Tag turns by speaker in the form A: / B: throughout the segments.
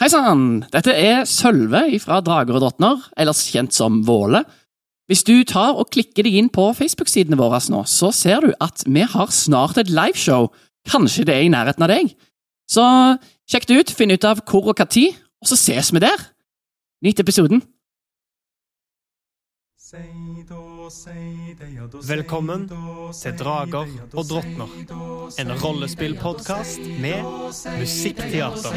A: Hei sann! Dette er Sølve fra Drager og drottner, ellers kjent som Våle. Hvis du tar og klikker deg inn på Facebook-sidene våre nå, så ser du at vi har snart et liveshow. Kanskje det er i nærheten av deg? Så sjekk det ut, finn ut av hvor og tid, og så ses vi der. Nyt episoden.
B: Velkommen til Drager og drottner. En rollespillpodkast med musikkteater.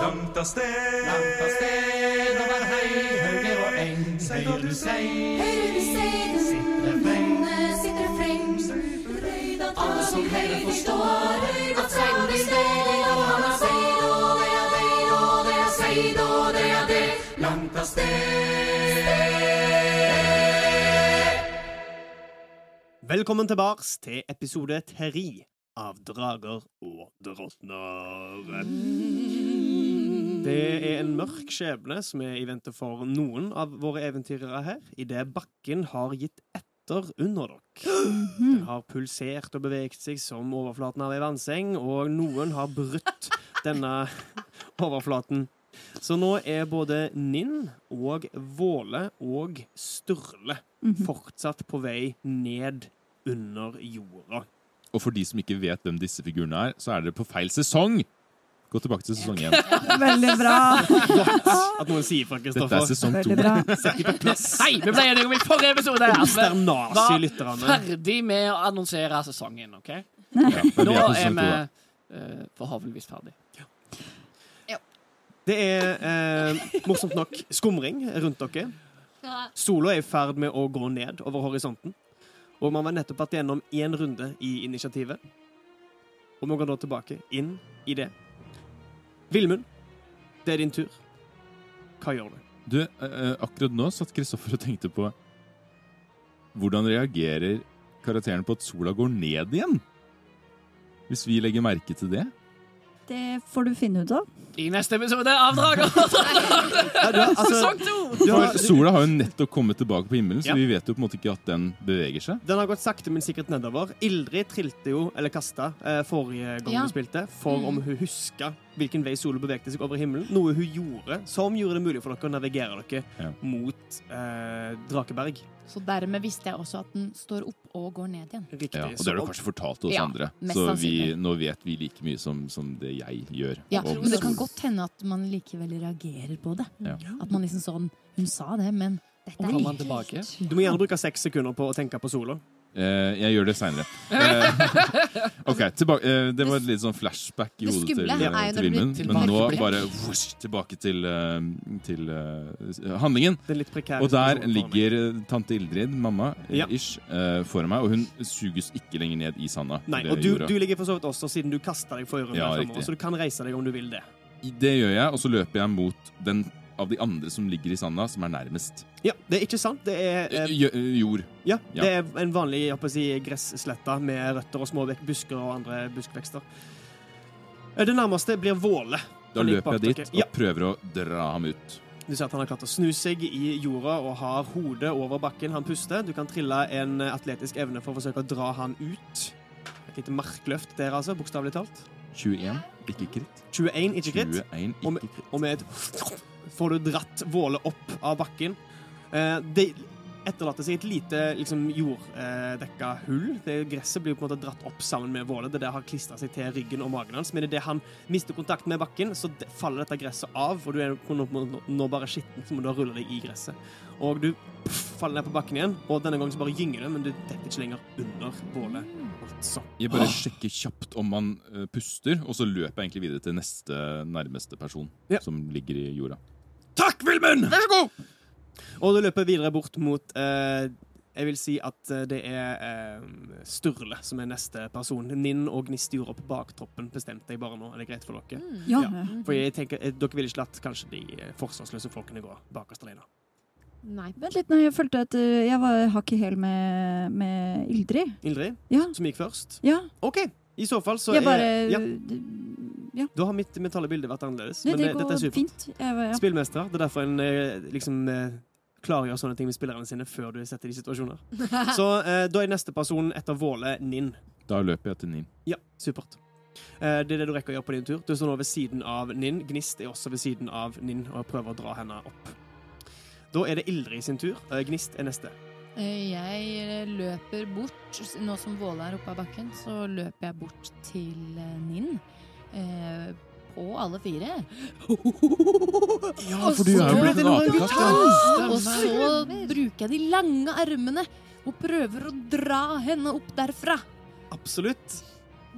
C: Langt av sted, langt av sted, over høyre og eng, Høyre du sei, sitter freng, sitter freng, alle som hører forstår, at sei og det sted, av sted.
B: Velkommen tilbake til episode tre av Drager og drottner. Det er en mørk skjebne som er i vente for noen av våre eventyrere her, idet bakken har gitt etter under dere. Den har pulsert og beveget seg som overflaten av ei vannseng, og noen har brutt denne overflaten. Så nå er både Ninn og Våle og Sturle fortsatt på vei ned under jorda.
D: Og for de som ikke vet hvem disse figurene er, så er dere på feil sesong. Gå tilbake til sesong én.
E: Veldig bra.
B: At noen sier fra,
D: Dette er sesong to.
A: Hei, vi ble enige om i forrige episode at vi var ferdig med å annonsere sesongen, ok?
D: Ja,
A: Nå
D: er på
A: er vi eh, forhåpentligvis ferdig.
B: Det er eh, morsomt nok skumring rundt dere. Sola er i ferd med å gå ned over horisonten. Og man har nettopp vært gjennom én runde i initiativet. Og man går da tilbake inn i det. Vilmund, det er din tur. Hva gjør du?
D: Du, eh, akkurat nå satt Kristoffer og tenkte på Hvordan reagerer karakteren på at sola går ned igjen? Hvis vi legger merke til det?
E: Det får du finne ut av.
A: I neste episode av Drager
B: Ja, du, altså,
A: sesong to!
D: sola har jo nettopp kommet tilbake på himmelen, så
B: Ja.
D: vi vet jo på en måte ikke at den beveger seg.
B: Den har gått sakte, men sikkert nedover. Ildrid trilte jo, eller kasta, eh, forrige gang
F: Ja.
B: vi spilte, for om hun huska hvilken vei sola bevegde seg over himmelen. Noe hun gjorde som gjorde det mulig for dere å navigere dere
D: Ja.
B: mot eh, Drakeberg.
F: Så dermed visste jeg også at den står opp og går ned igjen.
B: Riktig.
D: Ja, og det har du kanskje fortalt oss
F: Ja,
D: andre. Så vi, nå vet vi like mye som, som det jeg gjør.
F: Ja,
D: Og-
F: Men det kan godt hende at man likevel reagerer på det.
D: Ja.
F: At man liksom sånn Hun sa det, men dette er
A: kommer?
B: Du må gjerne bruke seks sekunder på å tenke på sola.
D: Eh, jeg gjør det seinere. Eh, OK, tilbake, eh, det var et litt sånn flashback i hodet til, til Vilmund. Men nå bare whoosh, tilbake til, til uh, handlingen. Og der
B: for
D: ligger tante Ildrid, mamma,
B: Ja.
D: ish, uh, foran meg, og hun suges ikke lenger ned i sanda.
B: Nei, og du, du ligger for så vidt også, siden du kasta deg forrige runde.
D: Ja,
B: så du kan reise deg om du vil det.
D: Det gjør jeg, og så løper jeg mot den av de andre som ligger i sanda, som er nærmest.
B: Ja, det er ikke sant. Det er
D: Eh,
B: eh,
D: eh, Jord.
B: Ja,
D: Ja.
B: det er en vanlig si, gresslette med røtter og små busker og andre buskvekster. Eh, Det nærmeste blir Våle.
D: Da løper jeg dit og
B: Ja.
D: prøver å dra ham ut.
B: Du ser at han har klart å snu seg i jorda og har hodet over bakken. Han puster. Du kan trille en atletisk evne for å forsøke å dra han ut. Et lite markløft der, altså, bokstavelig talt.
D: 21, ikke kritt.
B: 21, ikke kritt.
D: 21,
B: Og med,
D: kritt.
B: og med et får du dratt Våle opp av bakken. Eh, det etterlater seg et lite liksom, jorddekka hull. Det Gresset blir på en måte dratt opp sammen med Våle. Det der har klistra seg til ryggen og magen hans. Men idet han mister kontakt med bakken, så faller dette gresset av, og du er nå, bare skitten, så må du rulle deg i gresset. Og du pff, faller ned på bakken igjen, og denne gangen så bare gynger det, men du detter ikke lenger under Våle. Altså.
D: Jeg bare sjekker kjapt om han eh, puster, og så løper jeg egentlig videre til neste nærmeste person
B: Ja.
D: som ligger i jorda. Takk, Vilmund! Vær så god!
B: Og du løper videre bort mot eh, Jeg vil si at eh, det er eh, Sturle som er neste person. Ninn og Gnist gjorde opp baktroppen, bestemte jeg bare nå. Er det greit for dere?
E: Ja.
B: Ja. For jeg tenker, eh, Dere ville ikke latt kanskje de eh, forsvarsløse folkene gå bakerst alene.
F: Nei.
E: Vent litt, nei, jeg følte at jeg var hakk i hæl med, med Ildrid.
B: Ildrid,
E: Ja.
B: som gikk først.
E: ja.
B: OK, i så fall så
E: Jeg bare
B: er ja,
E: Ja.
B: Da har mitt mentale bilde vært annerledes.
E: Det,
B: Men
E: det
B: det, dette er supert.
E: fint. Ja.
B: Spillmester. Det er derfor en eh, liksom eh, klargjør sånne ting med spillerne sine før du setter de i situasjoner. Så eh, da er neste person etter Våle Ninn.
D: Da løper jeg til Ninn.
B: Ja, supert. Eh, Det er det du rekker å gjøre på din tur. Du står nå ved siden av Ninn. Gnist er også ved siden av Ninn og prøver å dra henne opp. Da er det Ildrid sin tur. Eh, Gnist er neste.
F: Eh, Jeg løper bort, nå som Våle er oppe av bakken, så løper jeg bort til Ninn. Eh, på alle fire.
D: Ja, for du er jo blitt en apekatt.
F: Og så bruker jeg de lange armene og prøver å dra henne opp derfra.
B: Absolutt.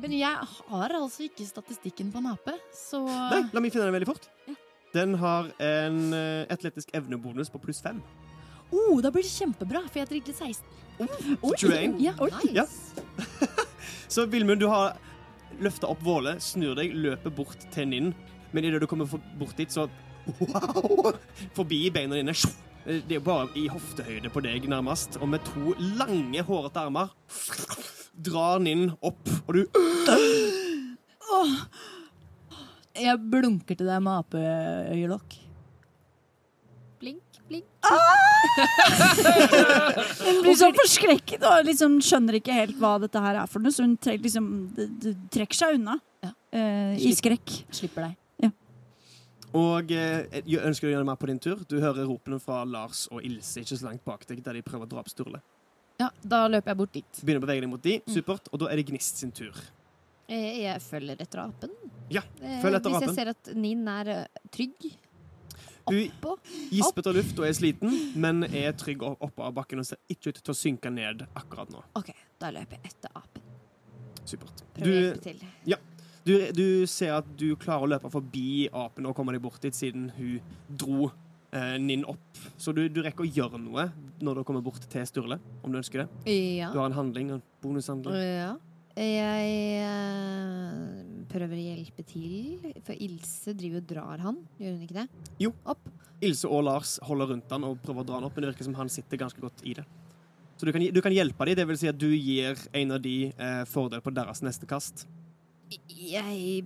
F: Men jeg har altså ikke statistikken på en ape, så
B: Nei, la meg finne den veldig fort.
F: Ja.
B: Den har en eh, atletisk evnebonus på pluss fem.
F: oh, Da blir det kjempebra, for jeg trykte 16.
B: Så 21.
F: Ja, nice.
B: Ja. Så Vilmund, du har løfta opp Våle, snur deg, løper bort til Ninn. Men idet du kommer bort dit, så wow, Forbi beina dine. Det er bare i hoftehøyde på deg, nærmest. Og med to lange, hårete armer drar Ninn opp, og du
F: Jeg blunker til deg med apeøyelokk. Blink, blink.
E: Hun blir sånn forskrekket og liksom skjønner ikke helt hva dette her er for noe, så hun tre liksom, trekker seg unna
F: Ja.
E: uh, i skrekk.
F: Slipper deg.
B: Og eh, jeg ønsker du å gjøre mer på din tur? Du hører ropene fra Lars og Ilse ikke så langt bak deg, der de prøver å dra opp Sturle.
F: Ja, da løper jeg bort dit.
B: Begynner å bevege deg mot de, supert, og da er det Gnist sin tur.
G: Eh, Jeg følger etter apen.
B: Ja,
G: Eh,
B: følg etter
G: Hvis
B: apen.
G: jeg ser at Nin er trygg
B: Hun
G: oppå.
B: gisper av luft og er sliten, men er trygg opp- oppe av bakken og ser ikke ut til å synke ned akkurat nå.
G: OK, da løper jeg etter apen.
B: Supert.
G: Prøver å
B: Du,
G: hjelpe til.
B: du, du ser at du klarer å løpe forbi apen og komme deg bort dit, siden hun dro eh, Ninn opp. Så du, du rekker å gjøre noe når du kommer bort til Sturle, om du ønsker det.
G: Ja.
B: Du har en handling, en bonushandling.
G: ja. Jeg eh, prøver å hjelpe til, for Ilse driver og drar han. Gjør hun ikke det?
B: Jo.
G: Opp.
B: Ilse og Lars holder rundt han og prøver å dra han opp, men det virker som han sitter ganske godt i det. Så du kan, du kan hjelpe dem, det vil si at du gir en av de eh, fordel på deres neste kast.
G: Jeg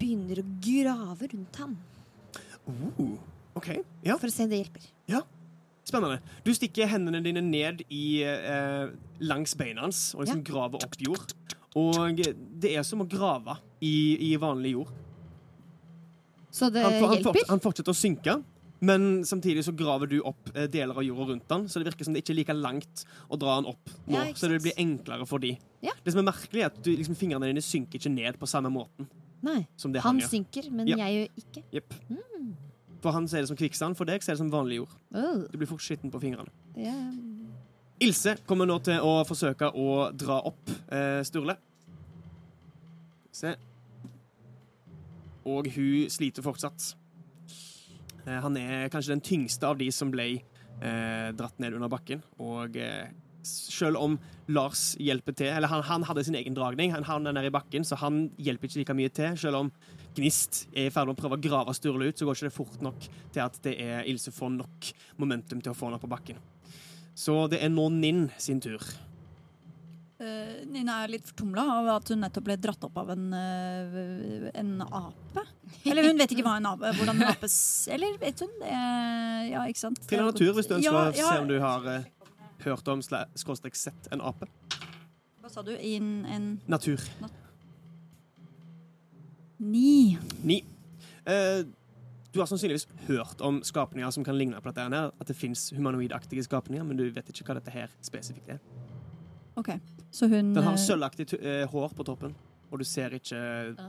G: begynner å grave rundt han
B: Uh, OK. Ja,
G: for å se om det hjelper.
B: spennende. Du stikker hendene dine ned i, eh, langs beina hans og liksom graver opp jord. Og det er som å grave i, i vanlig jord.
G: Så det
B: Han, for- han,
G: hjelper?
B: forts- han fortsetter å synke, men samtidig så graver du opp eh, deler av jorda rundt han, så det virker som det ikke er like langt å dra han opp nå.
G: Ja,
B: så det blir enklere for de.
G: Ja.
B: Det som er merkelig, er at du, liksom, fingrene dine synker ikke ned på samme måten
G: Nei.
B: som det han,
G: Han synker, men
B: Ja.
G: jeg gjør ikke.
B: Jepp. For han ser det som kvikksand, for deg ser det som vanlig jord.
G: Oh,
B: Du blir fort skitten på fingrene.
G: Yeah.
B: Ilse kommer nå til å forsøke å dra opp eh, Sturle. Se. Og hun sliter fortsatt. Eh, han er kanskje den tyngste av de som ble eh, dratt ned under bakken. Og eh, selv om Lars hjelper til Eller han, han hadde sin egen dragning, han, er nede i bakken, så han hjelper ikke like mye til. Selv om Gnist er i ferd med å prøve å grave Sturle ut, så går ikke det fort nok til at det er Ilse får nok momentum til å få henne på bakken. Så det er nå Ninn sin tur.
E: Eh, Nina er litt fortumla av at hun nettopp ble dratt opp av en, eh, en ape. Eller hun vet ikke hva en ape, hvordan en ape Eller vet hun det? Ja, ikke sant?
B: Til natur, hvis du ønsker
E: Ja,
B: å se om du har eh, hørt om skråstrek sett en ape.
E: Hva sa du? I en, Natur.
B: Natur.
E: ni.
B: Ni. Eh, du har sannsynligvis hørt om skapninger som kan ligne på dette her, at det fins humanoidaktige skapninger, men du vet ikke hva dette her spesifikt er.
E: OK. Så hun
B: Den har
E: eh,
B: sølvaktig eh, hår på toppen, og du ser ikke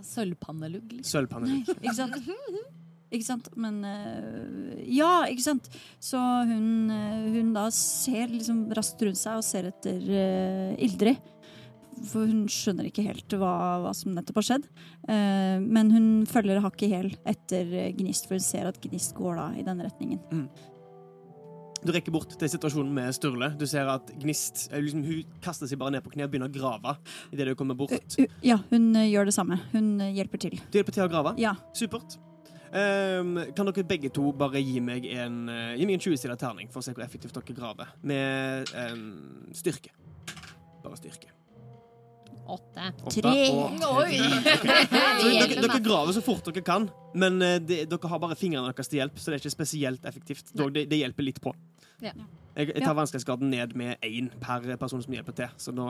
F: Sølvpannelugg. Sølvpannelugg. liksom.
E: Ikke sant? Ikke sant? Men eh, Ja, ikke sant? Så hun, eh, hun da ser liksom raskt rundt seg og ser etter uh, Ildrid. For hun skjønner ikke helt hva, hva som nettopp har skjedd. Uh, men hun følger hakket i hæl etter Gnist, for hun ser at Gnist går da i den retningen.
B: Du rekker bort til situasjonen med Sturle. Du ser at Gnist eh, liksom, Hun kaster seg bare ned på kne og begynner å grave I det du kommer bort.
E: Uh, ja, hun eh, gjør det samme. Hun eh, hjelper til.
B: Du hjelper til å grave?
E: Ja.
B: Supert. Um, kan dere begge to bare gi meg en, uh, gi meg en 20-sida terning for å se hvor effektivt dere graver? Med um, styrke. Bare styrke.
G: Åtte.
E: Tre.
F: Oi!
B: Dere, dere graver så fort dere kan, men eh, det, dere har bare fingrene deres til hjelp, så det er ikke spesielt effektivt. Dog, det, det hjelper litt på.
G: Ja.
B: Jeg, jeg
E: Ja.
B: tar vanskelighetsgraden ned med én per person som hjelper til, så nå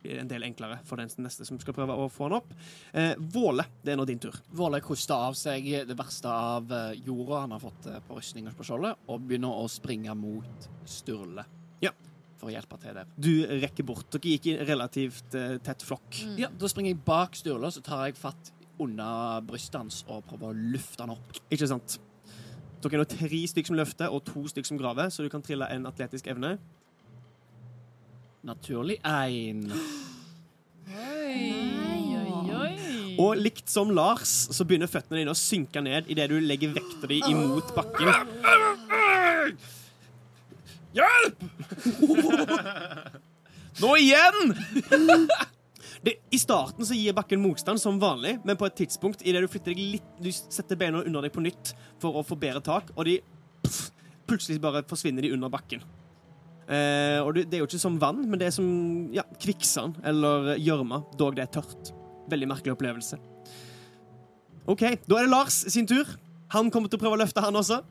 B: blir det en del enklere for den neste som skal prøve å få den opp. Eh, Våle, det er nå din tur.
A: Våle koster av seg det verste av eh, jorda han har fått eh, på rustninga på skjoldet, og begynner å springe mot Sturle.
B: Ja.
A: For å hjelpe til der.
B: Du rekker bort. Dere gikk i relativt uh, tett flokk.
F: Mm.
A: Ja, Da springer jeg bak Sturle, og så tar jeg fatt under brystet hans og prøver å lufte han opp.
B: Ikke sant? Dere er nå tre stykker som løfter og to stykker som graver, så du kan trille en atletisk evne.
A: Naturlig én.
B: Og likt som Lars, så begynner føttene dine å synke ned idet du legger vekta di imot bakken.
D: Hjelp! Nå igjen!
B: Det, I starten så gir bakken motstand som vanlig, men på et tidspunkt idet du flytter deg litt Du setter beina under deg på nytt for å få bedre tak, og de pff, plutselig bare forsvinner de under bakken. Eh, og det, det er jo ikke som vann, men det er som ja, kvikksand eller gjørme, dog det er tørt. Veldig merkelig opplevelse. OK, da er det Lars sin tur. Han kommer til å prøve å løfte, han også.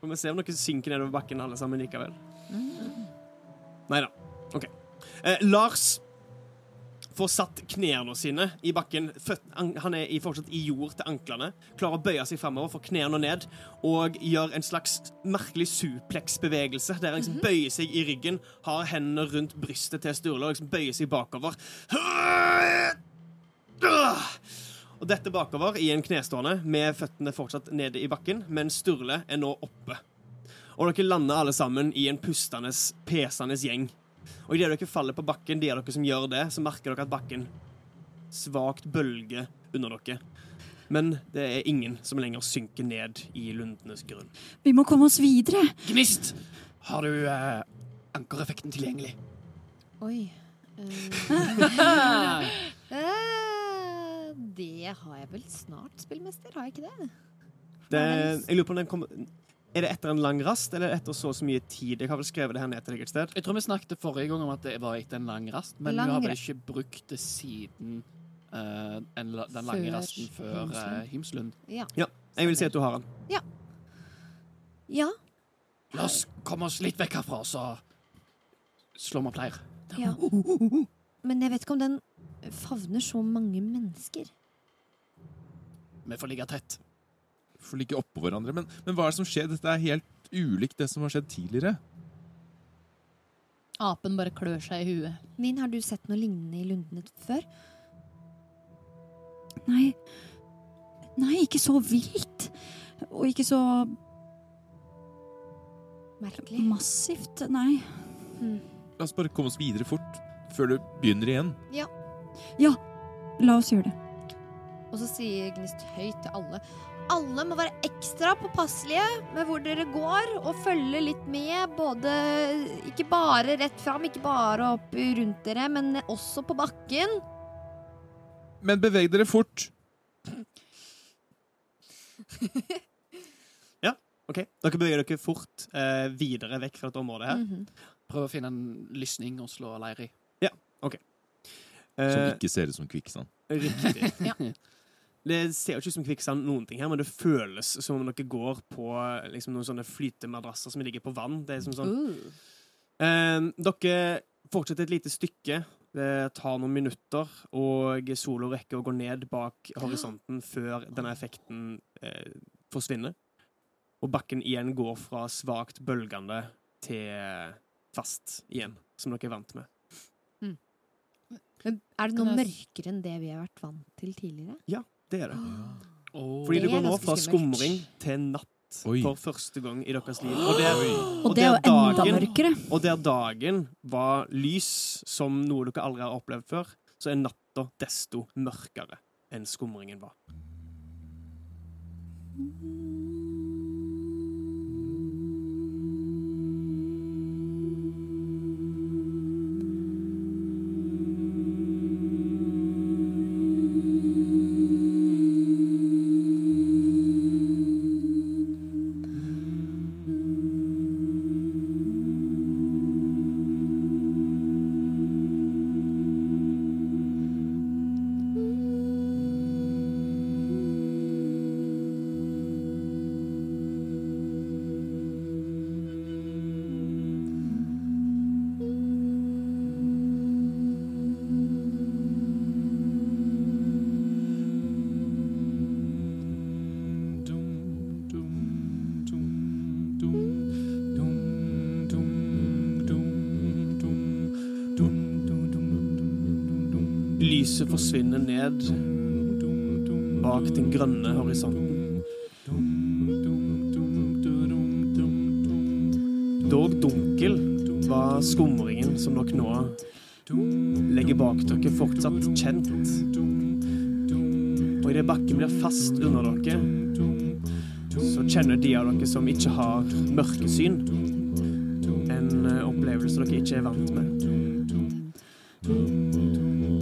B: Får vi se om dere synker nedover bakken alle sammen likevel. Nei da. OK. Eh, Lars får satt knærne sine i bakken. Føt, han er i, fortsatt i jord til anklene. Klarer å bøye seg fremover, får knærne ned og gjør en slags merkelig suplex-bevegelse. Der han liksom bøyer seg i ryggen, har hendene rundt brystet til Sturle og liksom bøyer seg bakover. Og dette bakover i en knestående med føttene fortsatt nede i bakken, men Sturle er nå oppe. Og dere lander alle sammen i en pustende, pesende gjeng. Og idet dere faller på bakken, de av dere som gjør det, så merker dere at bakken svakt bølger under dere. Men det er ingen som lenger synker ned i lundenes grunn.
E: Vi må komme oss videre.
A: Gnist! Har du eh, ankereffekten tilgjengelig?
G: Oi. uh... det har jeg vel snart, spillmester. Har jeg ikke det?
B: Det, jeg lurer på om den kommer Er det etter en lang rast, eller etter så så mye tid? Jeg har vel skrevet det her ned til deg et sted.
A: Jeg tror vi snakket forrige gang om at det var etter en lang rast, men
G: Lang
A: vi har vel ikke brukt det siden uh, en, den lange
F: Før
A: rasten før
F: Himslund.
A: Uh, Himslund.
G: Ja.
B: Jeg vil si at du har den.
G: Ja.
A: La oss komme oss litt vekk herfra, så slår vi opp leir.
G: ja. Men jeg vet ikke om den favner så mange mennesker.
A: Vi får ligge tett.
D: Får ligge oppå hverandre. Men, men hva er det som skjer? Dette er helt ulikt det som har skjedd tidligere.
F: Apen bare klør seg i huet.
G: Min, har du sett noe lignende i lundene før?
E: Nei. Nei, ikke så vilt. Og ikke så
G: Merkelig.
E: massivt. Nei.
D: La oss bare komme oss videre fort, før det begynner igjen. Ja.
E: Ja, La oss gjøre det.
G: Og så sier Gnist høyt til alle. Alle må være ekstra påpasselige med hvor dere går, og følge litt med. Både Ikke bare rett fram, ikke bare opp rundt dere, men også på bakken.
D: Men beveg dere fort!
B: ja, Ok, Dere beveger dere fort eh, videre vekk fra dette området her.
G: Mhm.
A: Prøv å finne en lysning og slå leir i.
D: Ja, OK.
B: Eh,
D: ikke ser ut som kvikksand.
B: Riktig.
F: Ja.
B: Det ser jo ikke ut som kvikksand noen ting her, men det føles som om dere går på liksom, noen sånne flytemadrasser som ligger på vann. Det er som sånn
F: Uh.
B: Eh, dere fortsetter et lite stykke. Det tar noen minutter, og sola rekker å gå ned bak horisonten før denne effekten eh, forsvinner. Og bakken igjen går fra svakt bølgende til fast igjen, som dere er vant med.
G: Men er det noe mørkere enn det vi har vært vant til tidligere?
B: Det er det.
A: Oh.
B: Fordi det
G: er
B: går nå fra skumring til natt
D: Oi.
B: for første gang i deres liv. Og der,
E: Og
B: Og
E: det er jo
B: det er
E: enda mørkere.
B: og der dagen var lys som noe dere aldri har opplevd før, så er natta desto mørkere enn skumringen var. Forsvinner ned bak den grønne horisonten. Dog dunkel var skumringen som dere nå legger bak dere, fortsatt kjent. Og idet bakken blir fast under dere, så kjenner de av dere som ikke har mørkesyn, en opplevelse dere ikke er vant med.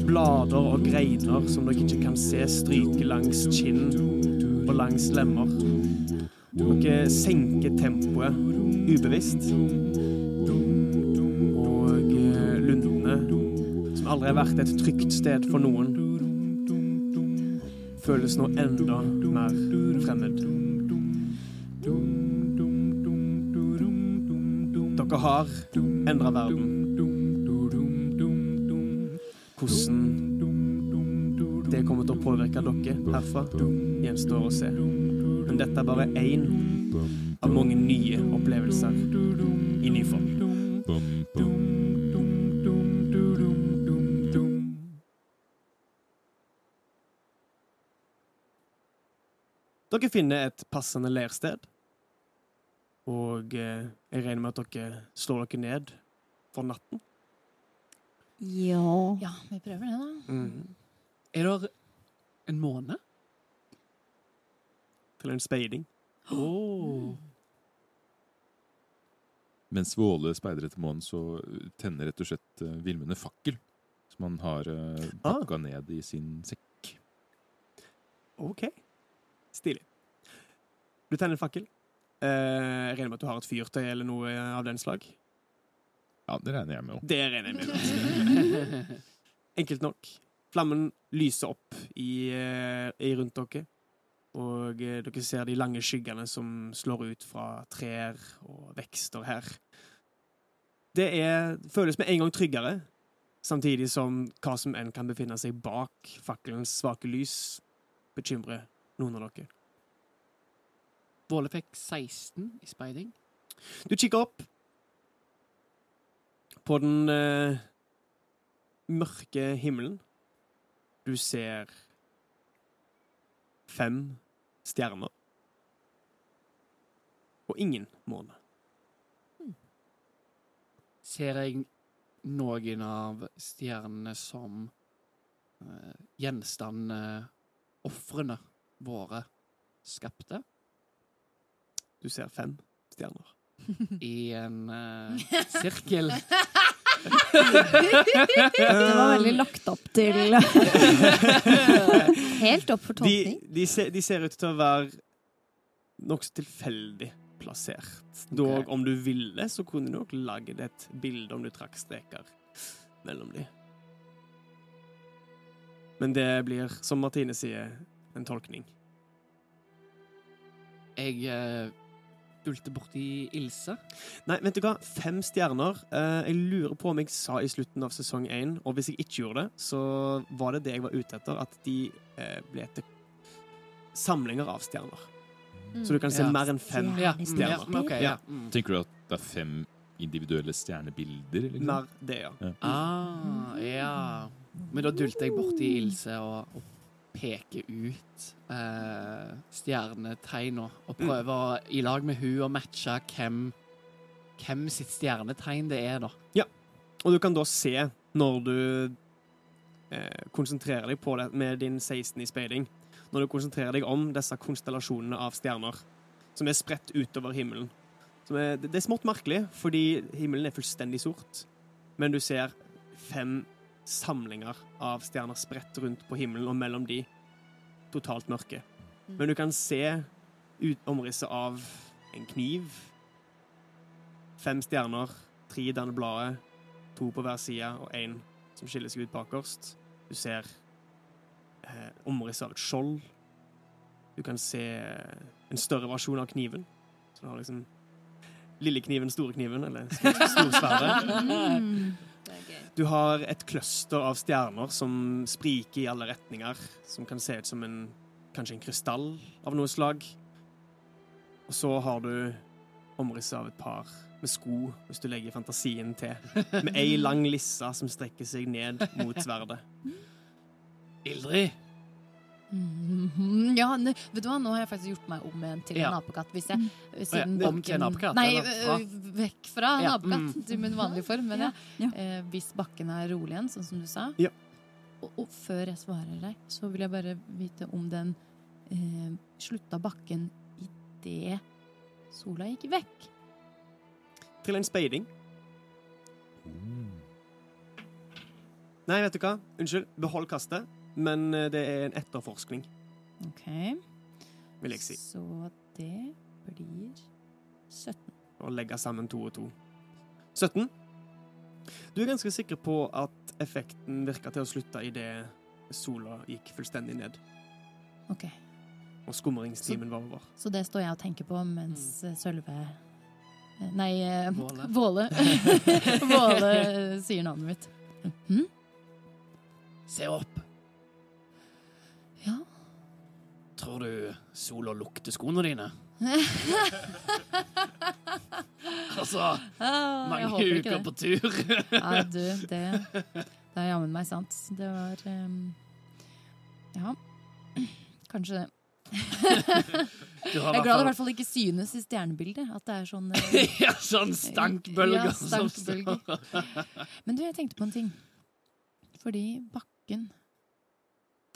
B: Blader og greiner som dere ikke kan se, stryker langs kinn og langs lemmer. Dere senker tempoet ubevisst. Og eh, lundene, som aldri har vært et trygt sted for noen, føles nå enda mer fremmed. Dere har endra verden. Hvordan det kommer til å påvirke dere herfra, gjenstår å se. Men dette er bare én av mange nye opplevelser i ny form. Dere finner et passende leirsted. Og eh, jeg regner med at dere slår dere ned for natten.
E: Ja.
F: Ja, vi prøver det, da.
B: Mm.
A: Er det en måne?
B: Til en speiding.
A: Oh.
D: Mens Våle speider etter månen, så tenner rett og slett uh, Vilmund en fakkel. Som han har uh,
B: Ah.
D: ned i sin sekk.
B: OK. Stilig. Du tenner en fakkel. Eh, jeg regner med at du har et fyrtøy eller noe av den slag.
D: Ja, det regner jeg med òg.
B: Det regner jeg med. Enkelt nok. Flammen lyser opp i, eh, i rundt dere. Og eh, dere ser de lange skyggene som slår ut fra trær og vekster her. Det er, føles med en gang tryggere, samtidig som hva som enn kan befinne seg bak fakkelens svake lys, bekymrer noen av dere.
A: Våle fikk 16 i speiding.
B: Du kikker opp på den eh, mørke himmelen. Du ser fem stjerner. Og ingen måne.
A: Ser jeg noen av stjernene som uh, gjenstandene ofrene våre skapte
B: Du ser fem stjerner.
A: I en uh, sirkel?
E: Det var veldig lagt opp til
G: Helt opp for tolkning.
B: de, ser, de ser ut til å være nokså tilfeldig plassert. Dog, om du ville, så kunne du nok laget et bilde om du trakk streker mellom de. Men det blir, som Martine sier, en tolkning.
A: Jeg uh, dulte borti Ilse.
B: Nei, vet du hva? Fem stjerner. Eh, jeg lurer på om jeg sa i slutten av sesong én, og hvis jeg ikke gjorde det, så var det det jeg var ute etter, at de eh, ble til samlinger av stjerner. Så du kan se
A: Ja.
B: mer enn fem.
E: Stjerner.
A: Ja,
B: Stjerner.
A: Mm. Okay, ja. Mm.
D: Tenker du at det er fem individuelle stjernebilder? Liksom?
B: Mer det, ja.
A: Ah, ja. Men da dulte jeg borti Ilse og, og peker ut eh, stjernetegna og prøver å, i lag med hun å matche hvem, hvem sitt stjernetegn det er, da. Ja.
B: Og du kan da se, når du eh, konsentrerer deg på det med din 16 i speiding, når du konsentrerer deg om disse konstellasjonene av stjerner som er spredt utover himmelen. Er, det er smått merkelig, fordi himmelen er fullstendig sort, men du ser fem samlinger av stjerner spredt rundt på himmelen, og mellom de totalt mørke. Men du kan se ut omrisset av en kniv, fem stjerner, tre danner bladet, to på hver side og én som skiller seg ut bakerst. Du ser eh, omrisset av et skjold. Du kan se eh, en større versjon av kniven. Så du har liksom lillekniven, storekniven, eller stor- storsverdet. Du har et cluster av stjerner som spriker i alle retninger, som kan se ut som en kanskje en krystall av noe slag. Og så har du omrisset av et par med sko, hvis du legger fantasien til. Med ei lang lisse som strekker seg ned mot sverdet.
A: Ildrid.
F: Mhm, Ja, ne, vet du hva, nå har jeg faktisk gjort meg om igjen til
A: Ja.
F: en apekatt. Hvis jeg, siden
A: Om til en
F: bakken-
A: apekatt,
F: Nei, vekk fra en
A: Ja,
F: apekatt
A: mm.
F: til min vanlige form. Men ja,
E: Ja.
F: Eh, hvis bakken er rolig igjen, sånn som du sa.
B: Ja.
F: Og, og før jeg svarer deg, så vil jeg bare vite om den eh, slutta bakken idet sola gikk vekk.
B: Til en speiding. Nei, vet du hva? Unnskyld. Behold kastet. Men eh, det er en etterforskning,
F: Ok,
B: vil jeg si.
F: Så det blir 17.
B: Å legge sammen to og to. 17. Du er ganske sikker på at effekten virka til å slutte idet sola gikk fullstendig ned,
F: Ok,
B: og skumringstimen var over.
F: Så det står jeg og tenker på mens mm. Sølve eh, Nei, eh,
A: Våle.
F: Våle. Våle eh, sier navnet mitt. Mhm.
A: Se opp. Tror du sola lukter skoene dine? altså,
F: Ah,
A: mange uker på tur.
F: Nei, du, det, det er jammen meg sant. Det var um, Ja, kanskje det.
A: Du har
F: Jeg er glad det i
A: hvert
F: fall ikke synes i stjernebildet. At det er sånn eh,
A: Ja, sånn stankbølger.
F: Ja, stankbølger. Men du, jeg tenkte på en ting. Fordi bakken,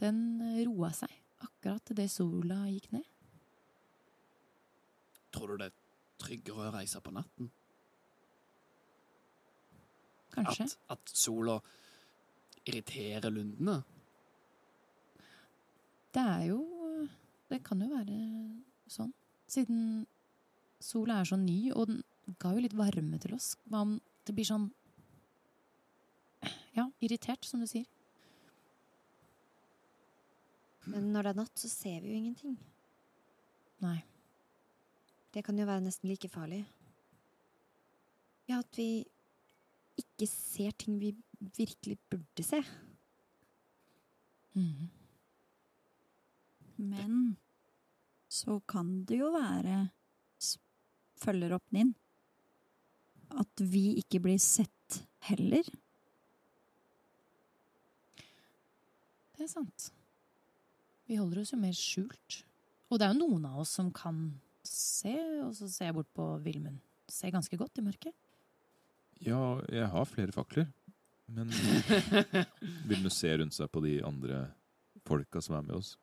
F: den roa seg akkurat idet sola gikk ned.
A: Tror du det er tryggere å reise på natten?
F: Kanskje.
A: At, at sola irriterer lundene?
F: Det er jo Det kan jo være sånn. Siden sola er så ny, og den ga jo litt varme til oss. Hva om det blir sånn Ja, irritert, som du sier.
G: Men når det er natt, så ser vi jo ingenting.
F: Nei.
G: Det kan jo være nesten like farlig. Ja, at vi ikke ser ting vi virkelig burde se.
F: Mm.
E: Men så kan det jo være, følger opp din. at vi ikke blir sett heller.
F: Det er sant. Vi holder oss jo mer skjult. Og det er jo noen av oss som kan se, og så ser jeg bort på Vilmund. Ser ganske godt i mørket.
D: Ja, jeg har flere fakler. Men vil du se rundt seg på de andre folka som er med oss?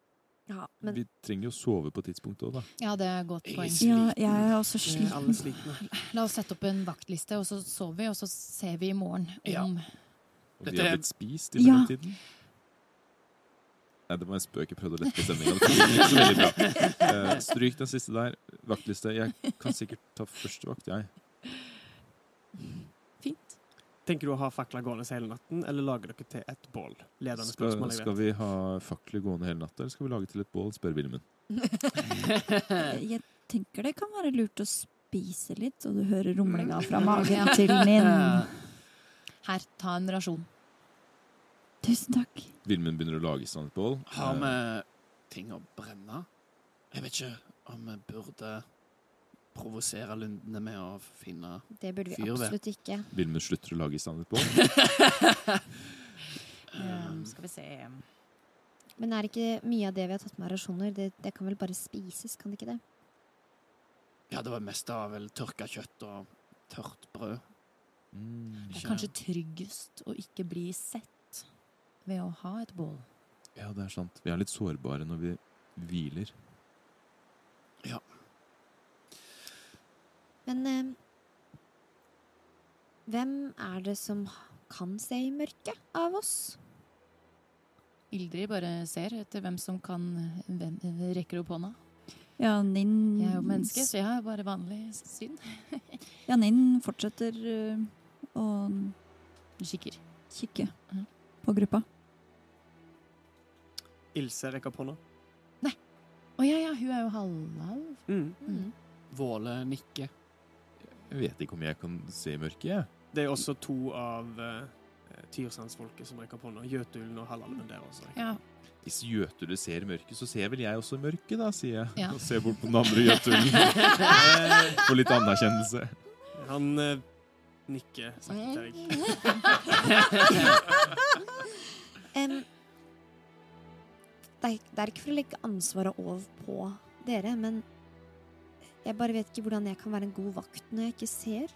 G: Ja, men
D: Vi trenger jo sove på tidspunktet òg, da.
F: Ja, det er et godt
A: Jeg er
F: poeng.
E: Ja, jeg er også
B: sliten. er
E: sliten.
F: La oss sette opp en vaktliste, og så sover vi, og så ser vi i morgen
A: Ja.
F: om
D: Og vi har
A: er-
D: blitt spist i
E: Ja.
D: Nei, det var en spøk. Jeg prøvde å lette stemninga. Veldig bra. Eh, stryk den siste der. Vaktliste. Jeg kan sikkert ta første vakt, jeg.
F: Fint.
B: Tenker du å ha fakler gående hele natten, eller lager dere til et bål? Ledende
D: Skal,
B: spørsmål, jeg
D: skal vi ha fakler gående hele natta, eller skal vi lage til et bål? spør Vilmund.
E: Jeg tenker det kan være lurt å spise litt, og du hører rumlinga fra magen til min.
F: Her, ta en rasjon.
E: Tusen takk.
D: Vilmund begynner å lage i stand et bål.
A: Har
D: Eh,
A: vi ting å brenne? Jeg vet ikke om vi burde provosere lundene med å finne
G: det burde vi
A: Fyr
G: absolutt ikke.
D: Vilmund slutter å lage i stand et bål.
F: Um, skal vi se
G: Men er ikke mye av det vi har tatt med av rasjoner, det, det kan vel bare spises, kan det ikke det?
A: Ja, det var mest av vel tørka kjøtt og tørt brød.
D: Mm.
F: Det er kanskje tryggest å ikke bli sett ved å ha et bål.
D: Ja, det er sant. Vi er litt sårbare når vi hviler. Ja.
G: Men eh, hvem er det som kan se i mørket av oss?
F: Ildrid bare ser etter hvem som kan hvem, rekker opp hånda.
E: Ja, Ninn
F: Jeg er jo menneske, så jeg har bare vanlig syn.
E: Ja, Ninn fortsetter øh, å
F: Kikker.
E: kikke
F: Mhm.
E: på gruppa.
B: Ilse rekker opp hånda.
F: Å ja, ja, hun er jo halvalv.
B: Mm.
F: Mm.
A: Våle nikker.
D: Jeg vet ikke om jeg kan se i mørket, jeg.
B: Det er også to av uh, tyrsandsfolket som rekker opp hånda. Jøtulen og halvalven der også.
F: Ja.
D: Hvis Jøtule ser i mørket, så ser vel jeg også i mørket, da, sier jeg.
F: Ja.
D: Og ser bort på den andre Jøtulen. For litt anerkjennelse.
B: Han uh, nikker sakte til deg.
G: Em, det er, det er ikke for å legge ansvaret over på dere, men jeg bare vet ikke hvordan jeg kan være en god vakt når jeg ikke ser.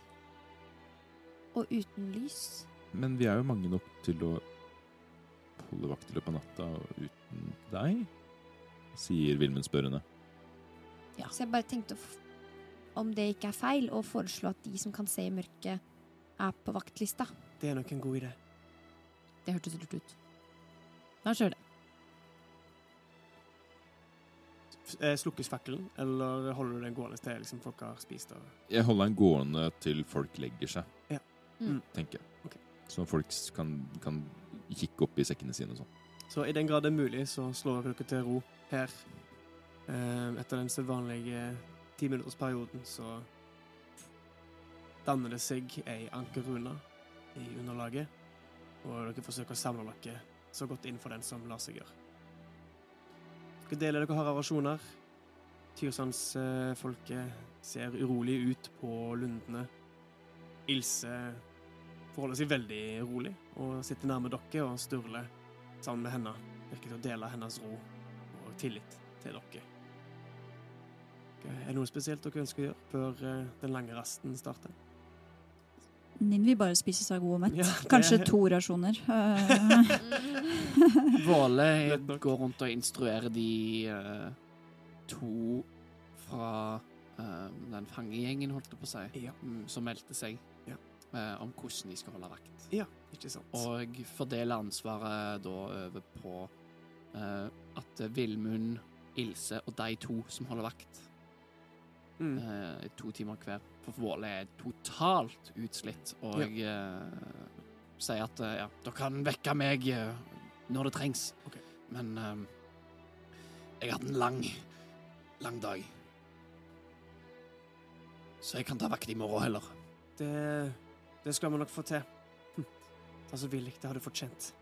G: Og uten lys.
D: Men vi er jo mange nok til å holde vakt i løpet av natta uten deg, sier Vilmund spørrende.
G: Så jeg bare tenkte f om det ikke er feil, å foreslå at de som kan se i mørket, er på vaktlista.
B: Det er nok en god idé.
F: Det hørtes lurt ut. Da kjører det.
B: Slukkes fakkelen, eller holder du den gående til liksom, folk har spist? Og...
D: Jeg holder den gående til folk legger seg,
B: Ja.
G: Mm.
D: tenker jeg.
B: Okay.
D: Så folk kan, kan kikke opp i sekkene sine og sånn.
B: Så i den grad det er mulig, så slår dere til ro her. Eh, etter den sedvanlige timinuttersperioden så danner det seg ei ankerrune i underlaget, og dere forsøker å samle dere så godt innenfor den som lar seg gjøre. Dere deler dere harde rasjoner. Tyrsandsfolket ser urolig ut på lundene. Ilse forholder seg veldig rolig og sitter nærme dere og sturler sammen med henne. Virker til å dele hennes ro og tillit til dere. Er det noe spesielt dere ønsker å gjøre før eh, den lange rasten starter?
E: Ninn vil bare spise seg god og mett.
B: Ja, det-
E: Kanskje to rasjoner. Eh,
A: Våle går rundt og instruerer de uh, to fra uh, den fangegjengen, holdt jeg på å si,
B: Ja.
A: mm, som meldte seg,
B: Ja.
A: uh, om hvordan de skal holde vakt.
B: Ja, ikke sant?
A: Og fordeler ansvaret da over på eh, at Villmund, Ilse og de to som holder vakt,
B: Mm.
A: Uh, to timer hver. For Våle er totalt utslitt og eh, sier at eh, ja, dere kan vekke meg når det trengs.
B: Okay.
A: Men jeg har hatt en lang, lang dag. Så jeg kan ta vakt i morgen heller.
B: Det, det skal vi nok få til. Hm. Ta så villig, det har du fortjent.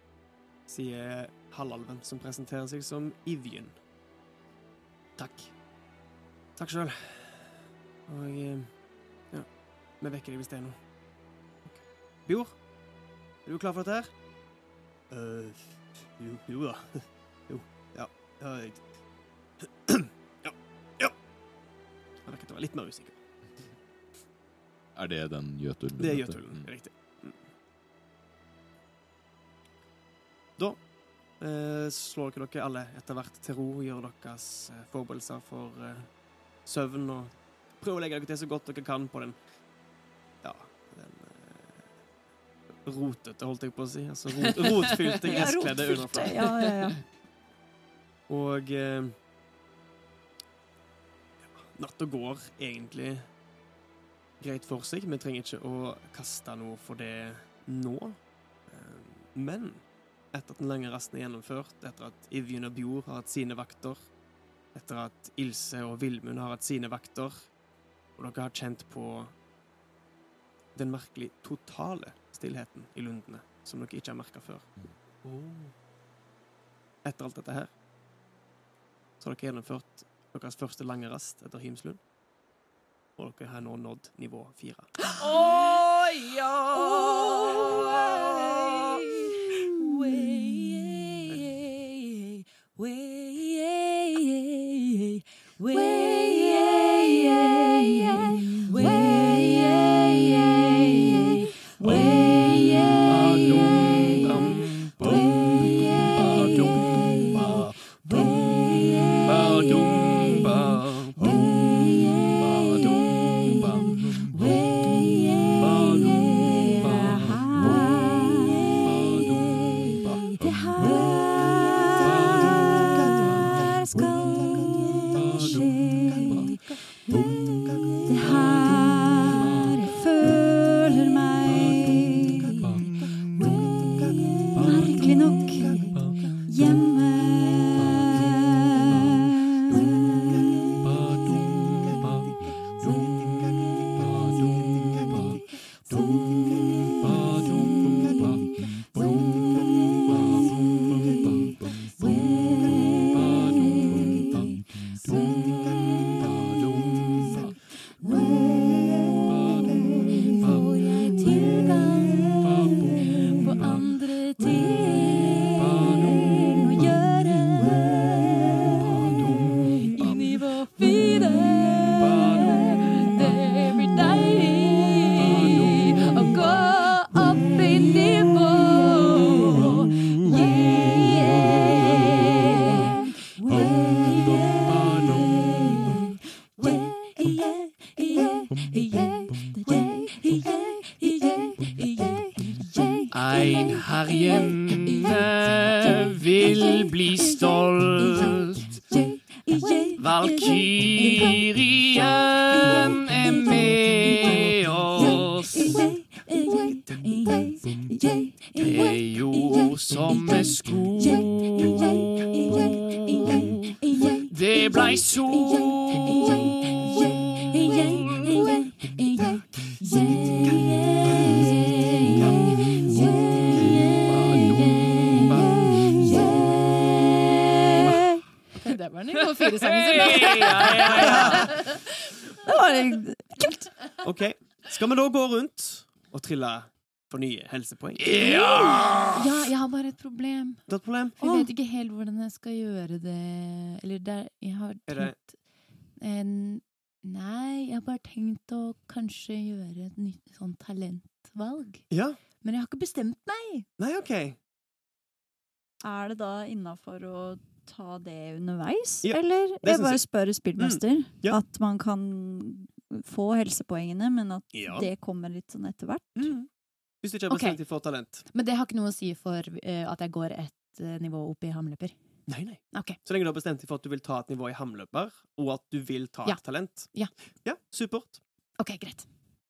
B: Sier halvalven, som presenterer seg som Ivjen.
A: Takk.
B: Takk sjøl. Og eh, ja, vi vekker deg hvis det er noe. Okay. Bjord, er du klar for dette her? eh jo, jo da. jo. Ja. Ja. jeg- ja. ja. Jeg virker å være litt mer usikker.
D: Er det den Jøtulen?
B: Det er? Jøtulen,
D: Mm.
B: riktig. Mm. Da eh, slår ikke dere alle etter hvert til ro, gjør deres eh, forberedelser for eh, søvn og prøver å legge dere til så godt dere kan på den ja, den uh, rotete, holdt jeg på å si. Altså rot, rotfylte,
E: ja,
B: gresskledde
E: rotfylte.
B: underfra.
E: Ja, ja, ja.
B: Og uh, ja, natta går egentlig greit for seg. Vi trenger ikke å kaste noe for det nå. Eh, men etter at den lange rasten er gjennomført, etter at Ivjen og Bjor har hatt sine vakter, etter at Ilse og Vilmund har hatt sine vakter, og dere har kjent på den merkelig totale stillheten i lundene, som dere ikke har merka før. Etter alt dette her så har dere gjennomført deres første lange rast etter Himslund, og dere har nå nådd nivå fire.
A: Oh, ja! oh, way, way, way, way. Det
E: kult.
B: OK. Skal vi da gå rundt og trille for nye helsepoeng?
A: Ja!
F: Ja, jeg har bare et problem.
B: Et problem?
F: Jeg vet ikke helt hvordan jeg skal gjøre det. Eller der, jeg har
B: Er det-
F: tenkt en, Nei, jeg har bare tenkt å kanskje gjøre et nytt sånn talentvalg.
B: Ja.
F: Men jeg har ikke bestemt meg.
B: Nei, OK.
E: Er det da innafor å ta det underveis,
B: Ja,
E: eller?
B: det
E: Jeg bare
B: jeg.
E: spør spillmester.
B: ja.
E: At man kan få helsepoengene, men at
B: Ja.
E: det kommer litt sånn etter hvert.
B: Mm. Hvis du ikke har bestemt deg for talent.
F: Men det har ikke noe å si for uh, at jeg går et uh, nivå opp i hamløper.
B: Nei, nei.
F: Okay.
B: Så lenge du har bestemt deg for at du vil ta et nivå i hamløper, og at du vil ta
F: Ja.
B: et talent.
F: Ja.
B: ja supert.
F: Ok, greit.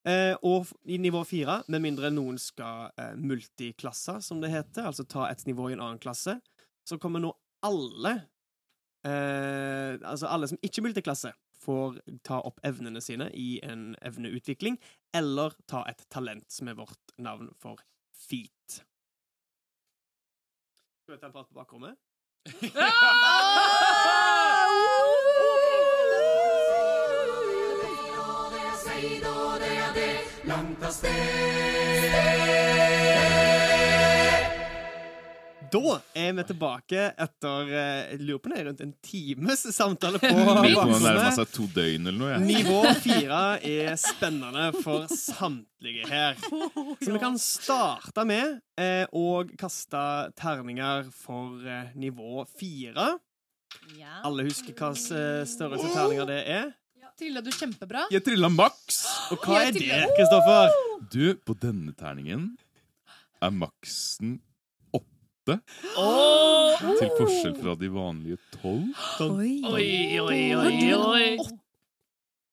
B: Eh, og i nivå fire, med mindre noen skal eh, multiklasse, som det heter, altså ta et nivå i en annen klasse, så kommer nå alle eh, Altså alle som ikke er multiklasse, får ta opp evnene sine i en evneutvikling, eller ta et talent, som er vårt navn for feat. Skal vi ta en prat på bakrommet? Da er vi tilbake etter eh, jeg lurer på det rundt en times samtale på.
D: Jeg.
B: Nivå fire er spennende for samtlige her. Så vi kan starte med eh, å kaste terninger for eh, nivå fire. Alle husker hva størrelse terninger det er?
F: Trilla du kjempebra?
D: Jeg trilla maks!
B: Og hva er det, Kristoffer?
D: Du, på denne terningen er maksen åtte, til forskjell fra de vanlige tolv.
E: Oi.
A: Oi, oi, oi, oi.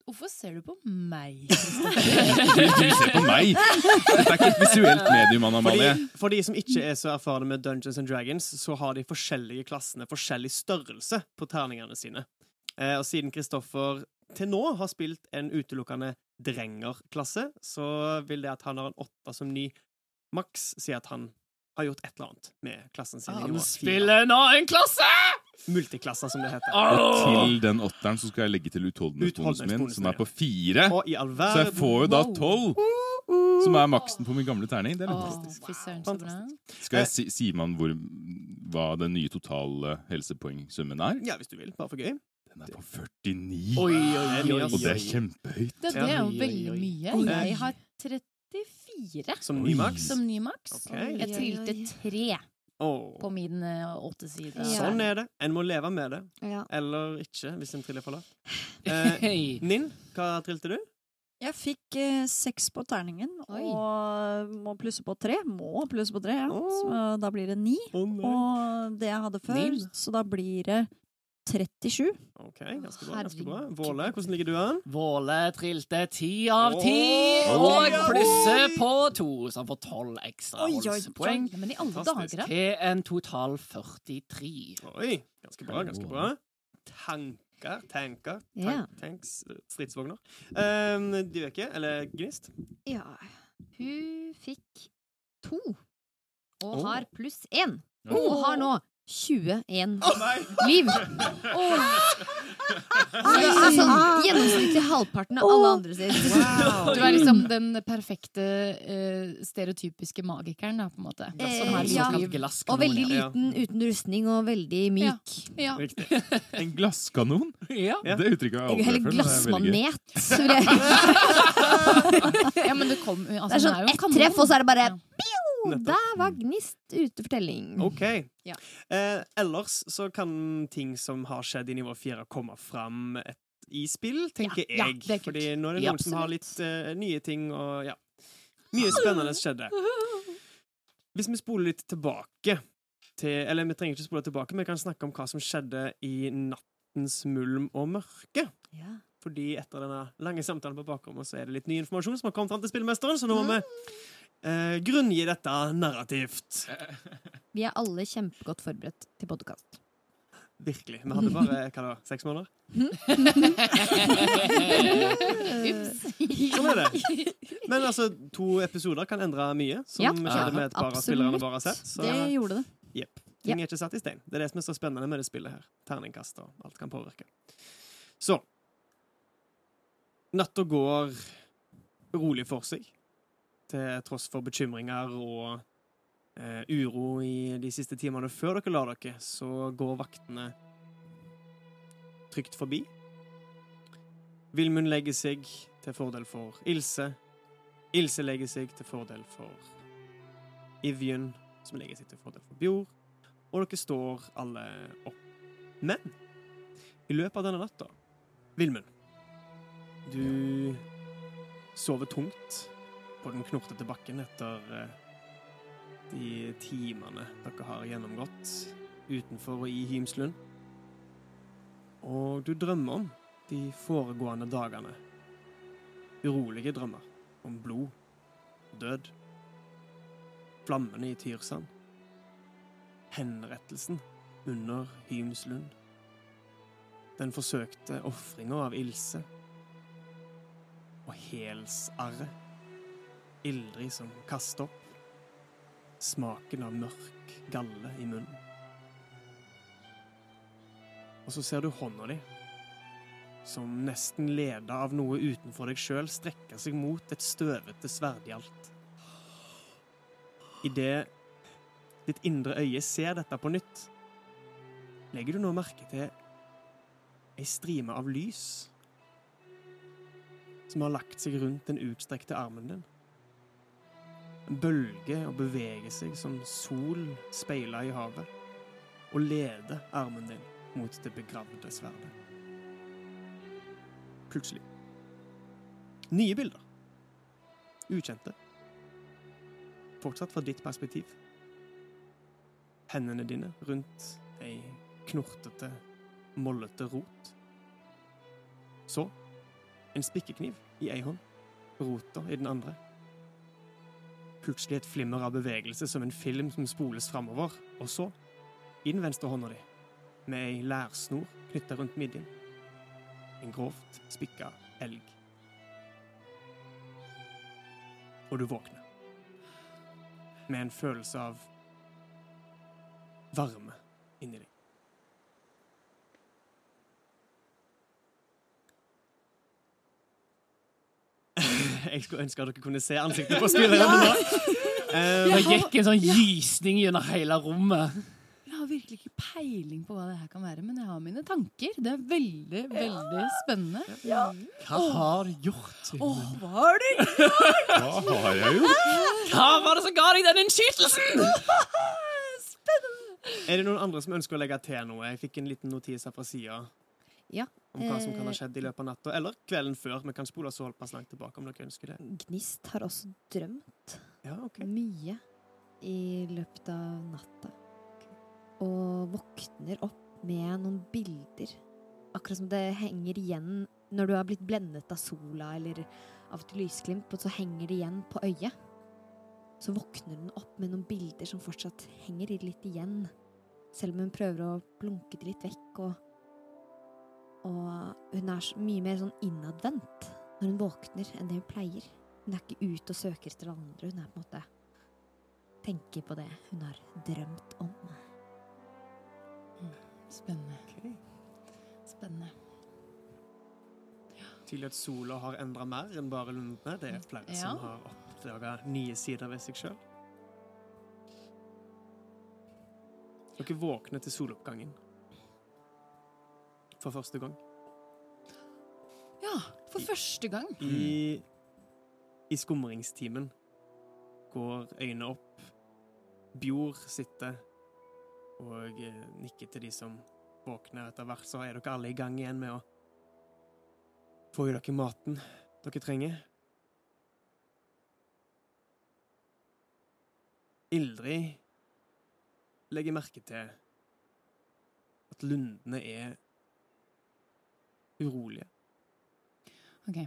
F: Hvorfor ser du på meg?
D: Du, ser på meg! Dette er ikke et visuelt medium, Anna.
B: Fordi, for de som ikke er så erfarne med Dungeons and Dragons, så har de forskjellige klassene forskjellig størrelse på terningene sine. Eh, og siden Kristoffer til nå har spilt en utelukkende drengerklasse, så vil det at han har en åtte som ny maks, si at han har gjort et eller annet med klassen sin.
A: Han spiller nå en klasse!
B: Multiklasser, som det heter.
D: Og til den åtteren så skal jeg legge til utholdenhetsbonusen min, som er på fire.
B: Og i all
D: Så jeg får jo da tolv, som er maksen på min gamle terning. Det er litt fantastisk. Skal jeg si, si man hvor, hva den nye totale helsepoengsummen er?
B: Ja, hvis du vil. Bare for gøy.
D: Den er på 49.
A: Oi, oi, oi,
D: Og det er kjempehøyt.
F: Det, det er jo veldig mye. Jeg har 34
B: Som ny maks.
F: som Nymax.
B: Okay.
F: Jeg trilte tre
B: Oh.
F: på min åtte åtteside.
G: Ja.
B: Sånn er det. En må leve med det.
G: Ja.
B: Eller ikke, hvis en triller for lavt. Eh, Ninn, hva trilte du?
E: Jeg fikk eh, seks på terningen,
G: Oi.
E: og må plusse på tre. Må plusse på tre, ja.
B: Oh.
E: Så da blir det ni.
B: Oh.
E: Og det jeg hadde før,
A: Ni.
E: så da blir det 37.
B: OK, ganske bra. ganske bra. Våle, hvordan ligger du an?
A: Våle trilte ti av ti,
B: Åh!
A: og plusser på to, så han får tolv ekstra holdspoeng.
F: Ja, men i alle dager, da.
A: Til en total 43.
B: Oi, ganske bra. ganske bra. Tanker, tanker, tank, tanks, stridsvogner. Um, Dyveke, eller Gnist?
G: ja. Hun fikk to. Og har pluss én. Og har nå 21
B: oh,
G: liv. Oh. sånn gjennomsnittlig halvparten av alle andre sitt.
F: Du er liksom den perfekte uh, stereotypiske magikeren, da, på en måte.
G: Eh,
F: Som
G: ja. Og veldig
B: Ja.
G: liten uten rustning og veldig myk.
F: Ja.
B: Ja.
D: En glasskanon? Det uttrykket har jeg aldri hørt før. det er
G: glassmanet. jeg-
F: ja, men det kom altså,
G: Det er sånn ett treff, og så er det bare
F: Ja.
G: «Pio!» Der var Gnist ute for telling.
B: OK.
G: Ja.
B: Eh, ellers så kan ting som har skjedd i nivå fire, komme fram et, i spill, tenker
F: Ja, ja,
B: jeg.
F: er.
B: Fordi nå er det
A: Ja,
B: noen som har litt eh, nye ting og ja. Mye spennende skjedde. Hvis vi spoler litt tilbake til Eller vi trenger ikke spole tilbake, vi kan snakke om hva som skjedde i nattens mulm og mørke.
E: Ja.
B: Fordi etter denne lange samtalen på bakrommet så er det litt ny informasjon som har kommet fram til spillmesteren, så nå må vi eh, grunngi dette narrativt.
G: Vi er alle kjempegodt forberedt til podkast.
B: Virkelig. Vi hadde bare hva da, seks måneder? Sånn er det. Men altså, to episoder kan endre mye, som
G: Ja,
B: skjedde med et par av spillerne våre har sett. Så
E: Det gjorde det.
B: jepp. Ting er ikke satt i stein. Det er det som er så spennende med det spillet her. Terningkast og alt kan påvirke. Så Natta går rolig for seg, til tross for bekymringer og eh, uro i de siste timene før dere la dere, så går vaktene trygt forbi. Vilmund legger seg til fordel for Ilse. Ilse legger seg til fordel for Ivjun, som legger seg til fordel for Bjord. Og dere står alle opp. Men i løpet av denne natta, Vilmund, du sover tungt på den knortete bakken etter eh, de timene dere har gjennomgått utenfor og i Hymslund. Og du drømmer om de foregående dagene. Urolige drømmer om blod, død, flammene i Tyrsand, henrettelsen under Hymslund, den forsøkte ofringa av Ilse, og helsarret, Ildrid som kaster opp, smaken av mørk galle i munnen. Og så ser du hånda di, som nesten leda av noe utenfor deg sjøl, strekker seg mot et støvete sverdhjalt. Idet ditt indre øye ser dette på nytt, legger du nå merke til ei strime av lys som har lagt seg rundt den utstrekte armen din. Den bølger og beveger seg som sol speila i havet, og leder armen din mot det begravde sverdet. Plutselig. Nye bilder. Ukjente. Fortsatt fra ditt perspektiv. Hendene dine rundt ei knortete, mollete rot. Så en spikkekniv i ei hånd, rota i den andre. Plutselig et flimmer av bevegelse som en film som spoles framover, og så, i den venstre hånda di, med ei lærsnor knytta rundt midjen, en grovt spikka elg. Og du våkner. Med en følelse av varme inni deg. Jeg skulle ønske at dere kunne se ansiktet på spillerne nå. Uh,
A: Det gikk en sånn gysning gjennom hele rommet.
F: Jeg har virkelig ikke peiling på hva det her kan være, men jeg har mine tanker. Det er veldig, veldig spennende.
A: Hva har du gjort?
F: Åh, hva har du gjort?
D: Hva har jeg gjort?
A: Hva var det som ga deg den innskytelsen?
B: Er det noen andre som ønsker å legge til noe? Jeg fikk en liten notis her fra sida
G: Ja.
B: om hva som kan ha
G: eh,
B: skjedd i løpet av natta. Eller kvelden før. Vi kan spole såpass langt tilbake om dere ønsker det.
G: Gnist har også drømt
B: Ja, okay.
G: mye i løpet av natta. Og våkner opp med noen bilder. Akkurat som det henger igjen når du har blitt blendet av sola eller av et lysglimt, så henger det igjen på øyet. Så våkner hun opp med noen bilder som fortsatt henger litt igjen. Selv om hun prøver å blunke det litt vekk. Og, og hun er så mye mer sånn innadvendt når hun våkner enn det hun pleier. Hun er ikke ute og søker etter andre. Hun er på en måte tenker på det hun har drømt om.
F: Spennende. Spennende.
B: Tydelig at sola har endra mer enn bare lundene. Det er flere
F: Ja.
B: som har oppdaga nye sider ved seg sjøl. Dere våkner til soloppgangen for første gang.
F: Ja, for første gang.
B: I, i skumringstimen går øynene opp. Bjord sitter og eh, nikker til de som våkner etter hvert. Så er dere alle i gang igjen med å få i dere maten dere trenger. Ildrid legger merke til at lundene er urolige.
F: Ok.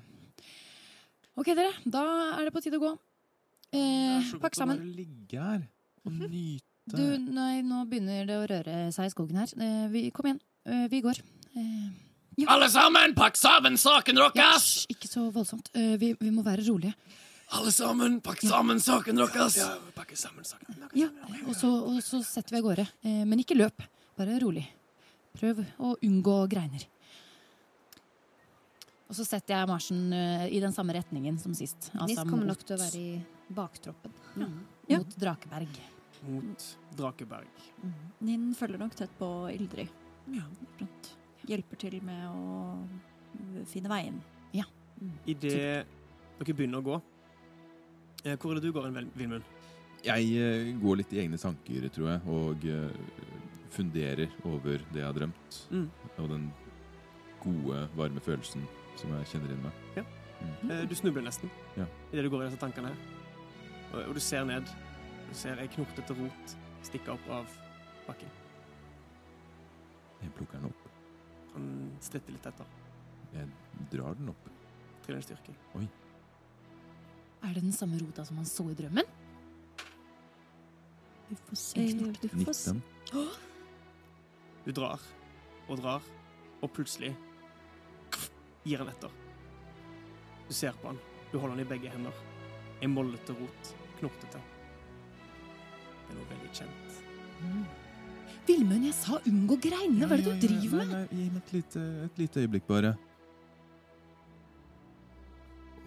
F: Ok, dere. Da er det på tide å gå. Eh, pakk sammen.
D: Bare ligge her og nyte.
F: Du, nei, nå begynner det å røre seg i skogen her. Eh, vi, kom igjen. Eh, vi går. Eh,
A: Alle sammen, pakk sammen saken
F: ja,
A: deres!
F: hysj, ikke så voldsomt. Eh, vi, vi må være rolige.
A: Alle sammen, pakk sammen saken deres!
B: Ja, pakke sammen saken.
F: Ja, og så, og så setter vi av gårde. Eh, men ikke løp. Bare rolig. Prøv å unngå greiner. Og så setter jeg marsjen eh, i den samme retningen som sist.
G: Nis
F: Altså
G: kommer
F: mot,
G: nok til å være i baktroppen.
E: Ja.
F: mot Drakeberg.
B: Mot Drakeberg.
E: Ninn følger nok tett på Ildrid. Rundt. Hjelper til med å finne veien.
B: Idet dere begynner å gå eh, Hvor er det du går, Vilmund?
D: Jeg eh, går litt i egne tanker, tror jeg, og funderer over det jeg har drømt.
B: Mm.
D: Og den gode, varme følelsen som jeg kjenner inn med.
B: Ja.
D: Mm.
B: Eh, Du snubler nesten
D: Ja.
B: idet du går i disse tankene. her. Og, og du ser ned. Du ser ei knotete rot stikke opp av bakken.
D: Jeg plukker den opp.
B: Han stritter litt etter.
D: Jeg drar den opp.
B: Til en styrke.
F: Er det den samme rota som han så i drømmen?
E: Du får se. Du, får se.
D: 19.
B: Du drar og drar, og plutselig gir han etter. Du ser på han. Du holder han i begge hender. En mollete rot. knortete. Det er noe veldig kjent.
F: Vilmund, jeg sa unngå greinene! Hva er det du driver med?
D: Nei, nei, gi meg et lite, et lite øyeblikk, bare.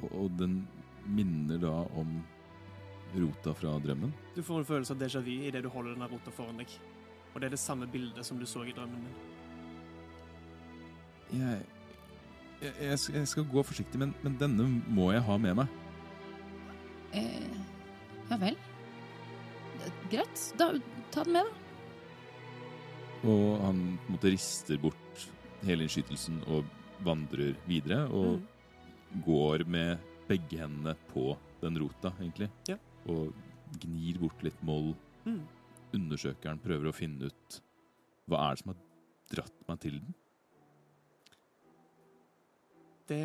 D: Og, og den minner da om rota fra drømmen.
B: Du får en følelse av déjà vu idet du holder denne rota foran deg. Og det er det samme bildet som du så i drømmen din.
D: Jeg, jeg, jeg, skal, gå forsiktig, men, men denne må jeg ha med meg.
F: Eh, ja vel. Greit. Da, ta den med, da.
D: Og han på en måte rister bort hele innskytelsen og vandrer videre. Og
B: Mm.
D: går med begge hendene på den rota, egentlig.
B: Ja.
D: Og gnir bort litt moll.
B: Mm.
D: Undersøkeren prøver å finne ut hva er det som har dratt meg til den.
B: Det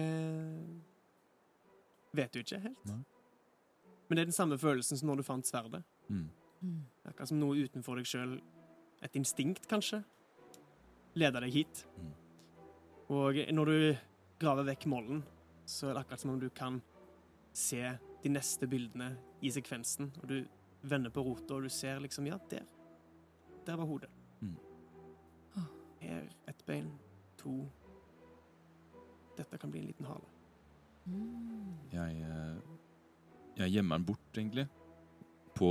B: vet du ikke helt.
D: Nei.
B: Men det er den samme følelsen som når du fant sverdet.
D: Mm.
B: Det er Akkurat som noe utenfor deg sjøl. Et instinkt, kanskje. Leder deg hit.
D: Mm.
B: Og når du graver vekk mollen, så er det akkurat som om du kan se de neste bildene i sekvensen. Og du vender på rota, og du ser liksom Ja, der. Der var hodet.
D: Mm.
B: Her ett bein. To. Dette kan bli en liten hale.
D: Jeg, eh, jeg gjemmer den bort, egentlig, på,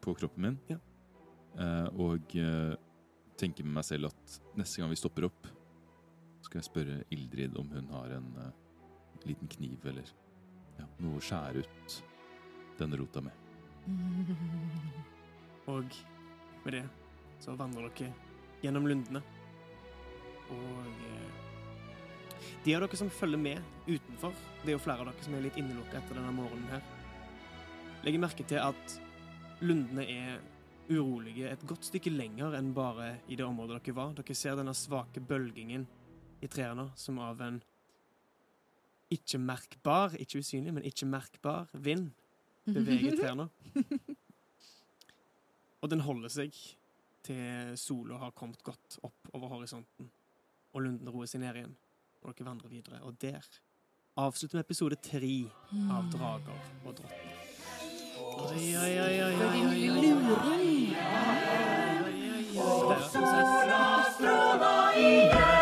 D: på kroppen min.
B: Ja.
D: Eh, og eh, tenker med meg selv at neste gang vi stopper opp, skal jeg spørre Ildrid om hun har en liten kniv eller ja, noe å skjære ut denne rota med.
B: Og med det så vandrer dere gjennom lundene. Og de av dere som følger med utenfor, det er jo flere av dere som er litt innelukka etter denne morgenen her, legger merke til at lundene er urolige et godt stykke lenger enn bare i det området dere var. Dere ser denne svake bølgingen i trærne som av en ikke merkbar, ikke usynlig, men ikke merkbar vind beveger trærne. Og den holder seg til sola har kommet godt opp over horisonten, og lunden roer seg ned igjen, og dere vandrer videre. Og der avslutter vi episode tre av Drager og drottning. Oi, oi, oi, oi, oi, oi. Og så la igjen.